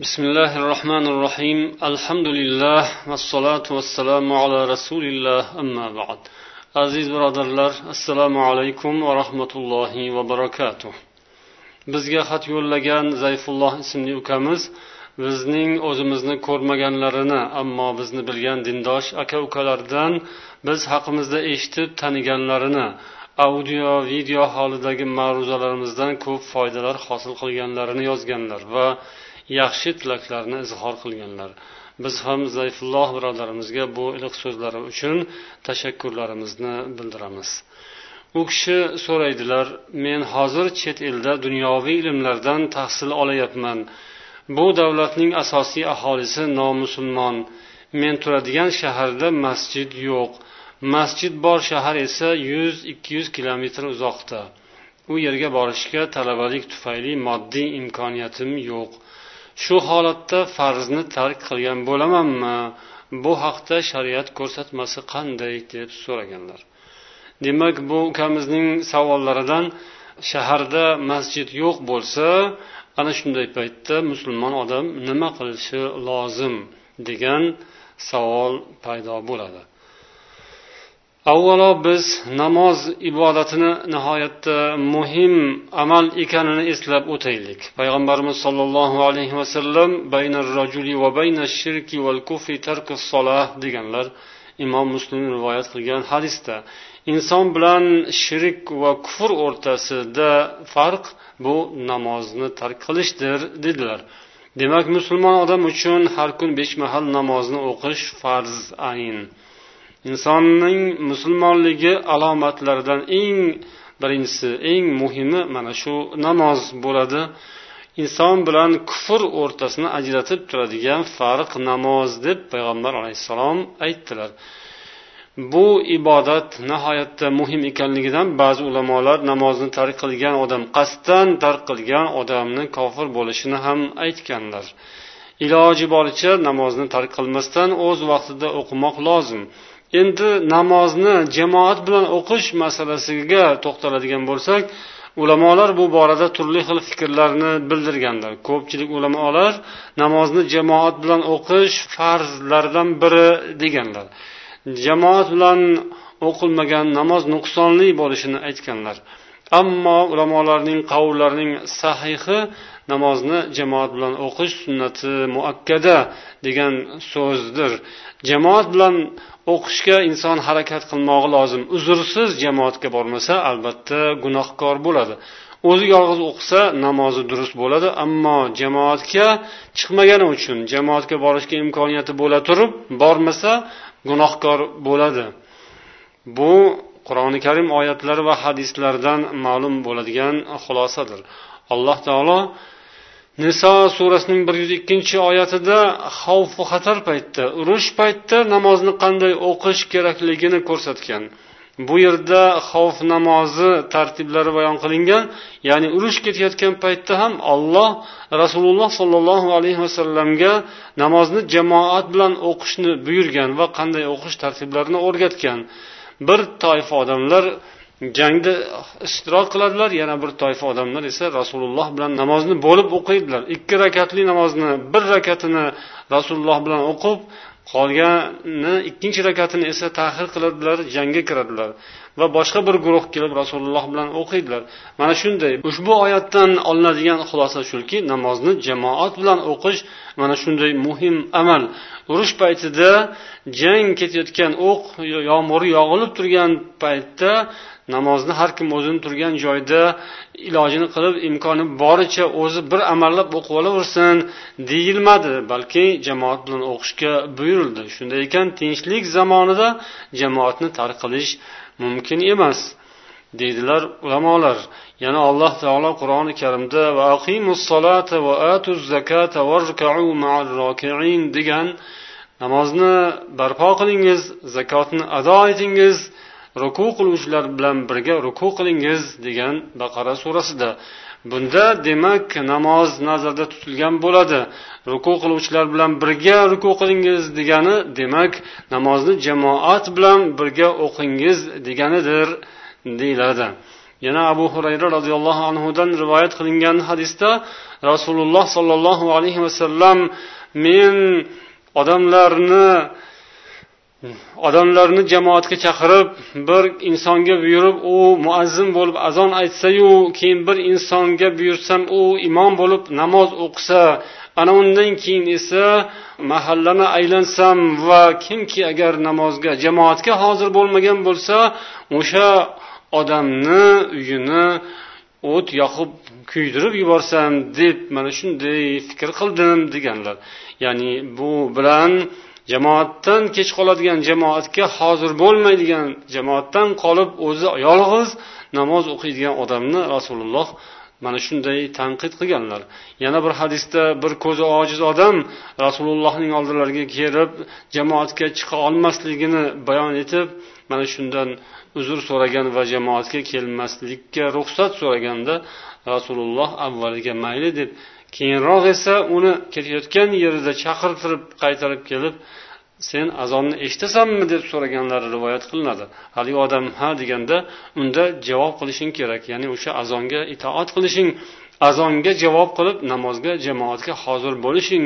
بسم الله الرحمن الرحيم الحمد لله والصلاة والسلام على رسول الله أما بعد aziz birodarlar assalomu alaykum va rahmatullohi va barakatuh bizga xat yo'llagan zayfulloh ismli ukamiz bizning o'zimizni ko'rmaganlarini ammo bizni bilgan dindosh aka ukalardan biz haqimizda eshitib taniganlarini audio video holidagi ma'ruzalarimizdan ko'p foydalar hosil qilganlarini yozganlar va yaxshi tilaklarni izhor qilganlar. Biz ham zayfulloh birodarimizga bu iliq so'zlari uchun tashakkurlarimizni bildiramiz. U kishi so'raydilar men hozir chet elda dunyoviy ilmlardan tahsil olayapman. Bu davlatning asosiy aholisi nomusulmon. Men turadigan shaharda masjid yo'q. Masjid bor shahar esa yuz ikki yuz kilometr uzoqda. U yerga borishga talabalik tufayli moddiy imkoniyatim yo'q. Shu holatda farzni tark qilgan bo'lamanmi? Bu haqda shariat ko'rsatmasi qanday deb so'raganlar. Demak bu ukamizning savollaridan shaharda masjid yo'q bo'lsa ana shunday paytda musulmon odam nima qilishi lozim degan savol paydo bo'ladi. Avvalo biz namoz ibodatini nihoyatda muhim amal ekanini eslab o'taylik. Payg'ambarimiz sollallohu alayhi vasallam deganlar imom muslim rivoyat qilgan hadisda. Inson bilan shirk va kufr o'rtasida farq bu namozni tark qilishdir dedilar. Demak musulmon odam uchun har kun besh mahal namozni o'qish farz ayn. Insonning musulmonligi alomatlaridan eng birinchisi eng muhimi mana shu namoz bo'ladi. Inson bilan kufr o'rtasini ajratib turadigan farq namoz deb payg'ambar alayhissalom aytdilar. Bu ibodat nihoyatda muhim ekanligidan ba'zi ulamolar namozni tark qilgan odam qasddan tark qilgan odamni kofir bo'lishini ham aytganlar. Iloji boricha namozni tark qilmasdan o'z vaqtida o'qimoq lozim. Endi namozni jamoat bilan o'qish masalasiga to'xtaladigan bo'lsak ulamolar bu borada turli xil fikrlarni bildirganlar. Ko'pchilik ulamolar namozni jamoat bilan o'qish farzlardan biri deganlar. Jamoat bilan o'qilmagan namoz nuqsonli bo'lishini aytganlar. Ammo ulamolarning qavllarining sahihi namozni jamoat bilan o'qish sunnati muakkada degan so'zdir. Jamoat bilan o'qishga inson harakat qilmog'i lozim. Uzrsiz jamoatga bormasa albatta gunohkor bo'ladi. O'zi yolg'iz o'qisa namozi durust bo'ladi. Ammo jamoatga chiqmagani uchun jamoatga borishga imkoniyati bo'la turib bormasa gunohkor bo'ladi. Bu qur'oni karim oyatlari va hadislardan ma'lum bo'ladigan xulosadir. Alloh taolo niso surasining bir yuz ikkinchi oyatida xavfu xatar paytda urush paytida namozni qanday o'qish kerakligini ko'rsatgan. Bu yerda xavf namozi tartiblari bayon qilingan ya'ni urush ketayotgan paytda ham olloh rasululloh sollallohu alayhi vasallamga namozni jamoat bilan o'qishni buyurgan va qanday o'qish tartiblarini o'rgatgan. Bir toifa odamlar jangda ishtirok qiladilar yana bir toifa odamlar esa rasululloh bilan namozni bo'lib o'qiydilar. Ikki rakatli namozni bir rakatini rasululloh bilan o'qib qolgani ikkinchi rakatini esa tahir qiladilar jangga kiradilar. Va boshqa bir guruh kelib rasululloh bilan o'qiydilar. Mana shunday ushbu oyatdan olinadigan xulosa shuki namozni jamoat bilan o'qish mana shunday muhim amal. Urush paytida jang ketayotgan o'q yomg'ir yog'ilib turgan paytda namozni har kim o'zini turgan joyda ilojini qilib imkoni boricha o'zi bir amallab o'qib olaversin deyilmadi balki jamoat bilan o'qishga buyurildi. Shunday ekan tinchlik zamonida jamoatni tark qilish mumkin emas deydilar ulamolar. Yana alloh taolo qur'oni karimda degan namozni barpo qilingiz zakotni ado etingiz ruku qiluvchilar bilan birga ruku qilingiz degan baqara surasida. Bunda demak namoz nazarda tutilgan bo'ladi. Ruku qiluvchilar bilan birga ruku qilingiz degani demak namozni jamoat bilan birga o'qingiz deganidir deyiladi. Yana abu hurayra roziyallohu anhudan rivoyat qilingan hadisda rasululloh sollallohu alayhi vasallam men odamlarni odamlarni jamoatga chaqirib bir insonga buyurib u muazzin bo'lib azon aytsayu keyin bir insonga buyursam u imom bo'lib namoz o'qisa ana undan keyin esa mahallani aylansam va kimki agar namozga jamoatga hozir bo'lmagan bo'lsa o'sha odamni uyini o't yoqib kuydirib yuborsam deb mana shunday fikr qildim deganlar. Ya'ni bu bilan jamoatdan kech qoladigan jamoatga hozir bo'lmaydigan jamoatdan qolib o'zi yolg'iz namoz o'qiydigan odamni rasululloh mana shunday tanqid qilganlar. Yana bir hadisda bir ko'zi ojiz odam rasulullohning oldilariga kelib jamoatga chiqa olmasligini bayon etib mana shundan uzr so'ragan va jamoatga kelmaslikka ruxsat so'raganda rasululloh avvaliga mayli deb keyinroq esa uni ketayotgan yerida chaqirtirib qaytarib kelib sen azonni eshitasanmi deb so'raganlari rivoyat qilinadi. Haligi odam ha deganda unda javob qilishing kerak. Ya'ni o'sha azonga itoat qilishing azonga javob qilib namozga jamoatga hozir bo'lishing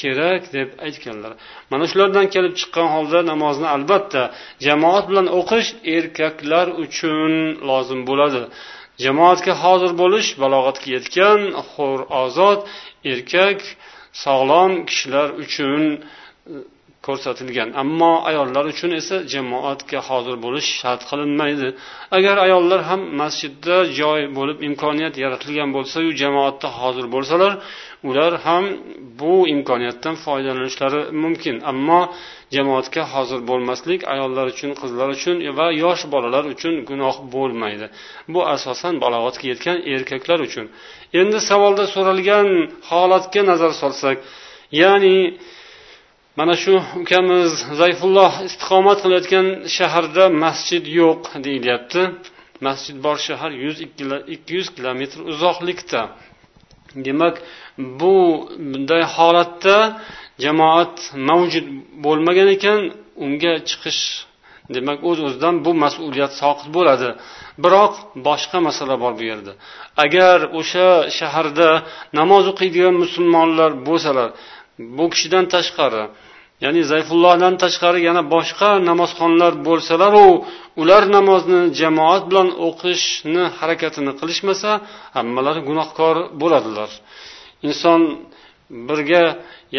kerak deb aytganlar. Mana shulardan kelib chiqqan holda namozni albatta jamoat bilan o'qish erkaklar uchun lozim bo'ladi. Jamoatga hozir bo'lish balog'atga yetgan hur ozod erkak sog'lom kishilar uchun ko'rsatilgan. Ammo ayollar uchun esa jamoatga hozir bo'lish shart qilinmaydi. Agar ayollar ham masjidda joy bo'lib imkoniyat yaratilgan bo'lsayu jamoatda hozir bo'lsalar ular ham bu imkoniyatdan foydalanishlari mumkin. Ammo jamoatga hozir bo'lmaslik ayollar uchun qizlar uchun va yosh bolalar uchun gunoh bo'lmaydi. Bu asosan balog'atga yetgan erkaklar uchun. Endi savolda so'ralgan holatga nazar solsak ya'ni mana shu ukamiz zayfulloh istiqomat qilayotgan shaharda masjid yo'q deyilyapti. Masjid bor shahar yuz ikki yuz kilometr uzoqlikda. Demak bu bunday holatda jamoat mavjud bo'lmagan ekan unga chiqish demak o'z uz o'zidan bu mas'uliyat soqit bo'ladi. Biroq boshqa masala bor bu yerda. Agar o'sha shaharda namoz o'qiydigan musulmonlar bo'lsalar bu kishidan tashqari ya'ni zayfullohdan tashqari yana boshqa namozxonlar bo'lsalaru ular namozni jamoat bilan o'qishni harakatini qilishmasa hammalari gunohkor bo'ladilar. Inson birga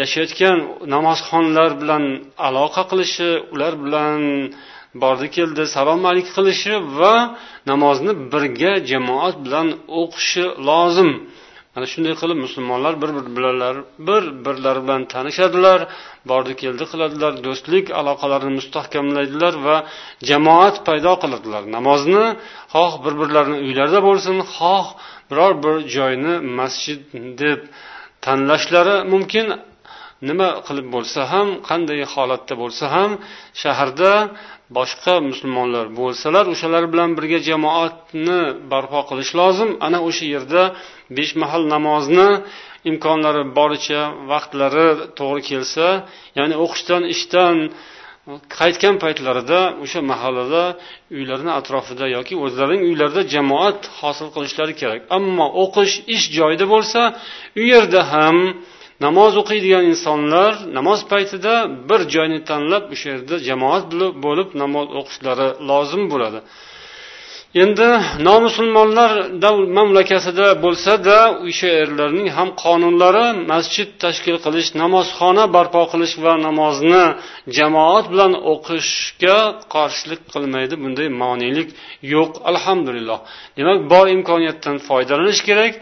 yashayotgan namozxonlar bilan aloqa qilishi ular bilan bordi keldi salom alik qilishi va namozni birga jamoat bilan o'qishi lozim. Ana shunday qilib musulmonlar bir birlari bir birlari bilan tanishadilar bordi keldi qiladilar do'stlik aloqalarini mustahkamlaydilar va jamoat paydo qiladilar. Namozni xoh bir birlarini uylarida bo'lsin xoh biror bir joyni masjid deb tanlashlari mumkin. Nima qilib bo'lsa ham qanday holatda bo'lsa ham shaharda boshqa musulmonlar bo'lsalar o'shalar bilan birga jamoatni barpo qilish lozim. Ana o'sha yerda besh mahal namozni imkonlari boricha vaqtlari to'g'ri kelsa ya'ni o'qishdan ishdan qaytgan paytlarida o'sha mahallada uylarini atrofida yoki o'zlarining uylarida jamoat hosil qilishlari kerak. Ammo o'qish ish joyida bo'lsa u yerda ham namoz o'qiydigan insonlar namoz paytida bir joyni tanlab o'sha yerda jamoat bo'lib namoz o'qishlari lozim bo'ladi. Endi nomusulmonlar mamlakatida bo'lsada o'sha yerlarning ham qonunlari masjid tashkil qilish namozxona barpo qilish va namozni jamoat bilan o'qishga qarshilik qilmaydi. Bunday monelik yo'q alhamdulillah. Demak bor imkoniyatdan foydalanish kerak.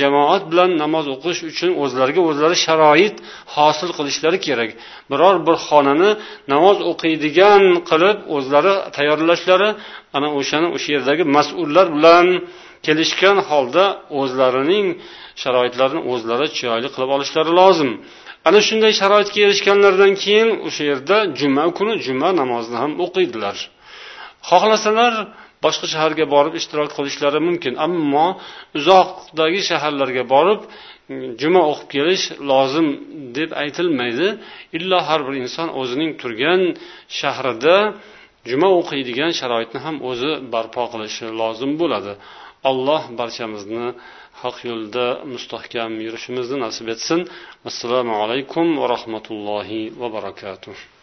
Jamoat bilan namoz o'qish uchun o'zlariga o'zlari sharoit hosil qilishlari kerak. Biror bir xonani namoz o'qiydigan qilib o'zlari tayyorlashlari ana o'shani o'sha yerdagi mas'ullar bilan kelishgan holda o'zlarining sharoitlarini o'zlari chiroyli qilib olishlari lozim. Ana shunday sharoitga erishganlaridan keyin o'sha yerda juma kuni juma namozini ham o'qiydilar. Xohlasalar boshqa shaharga borib ishtirok qilishlari mumkin. Ammo uzoqdagi shaharlarga borib juma o'qib kelish lozim deb aytilmaydi. Illo har bir inson o'zining turgan shahrida juma o'qiydigan sharoitni ham o'zi barpo qilishi lozim bo'ladi. Alloh barchamizni haq yo'lda mustahkam yurishimizni nasib etsin. Assalomu alaykum va rahmatullohi va barakatuh.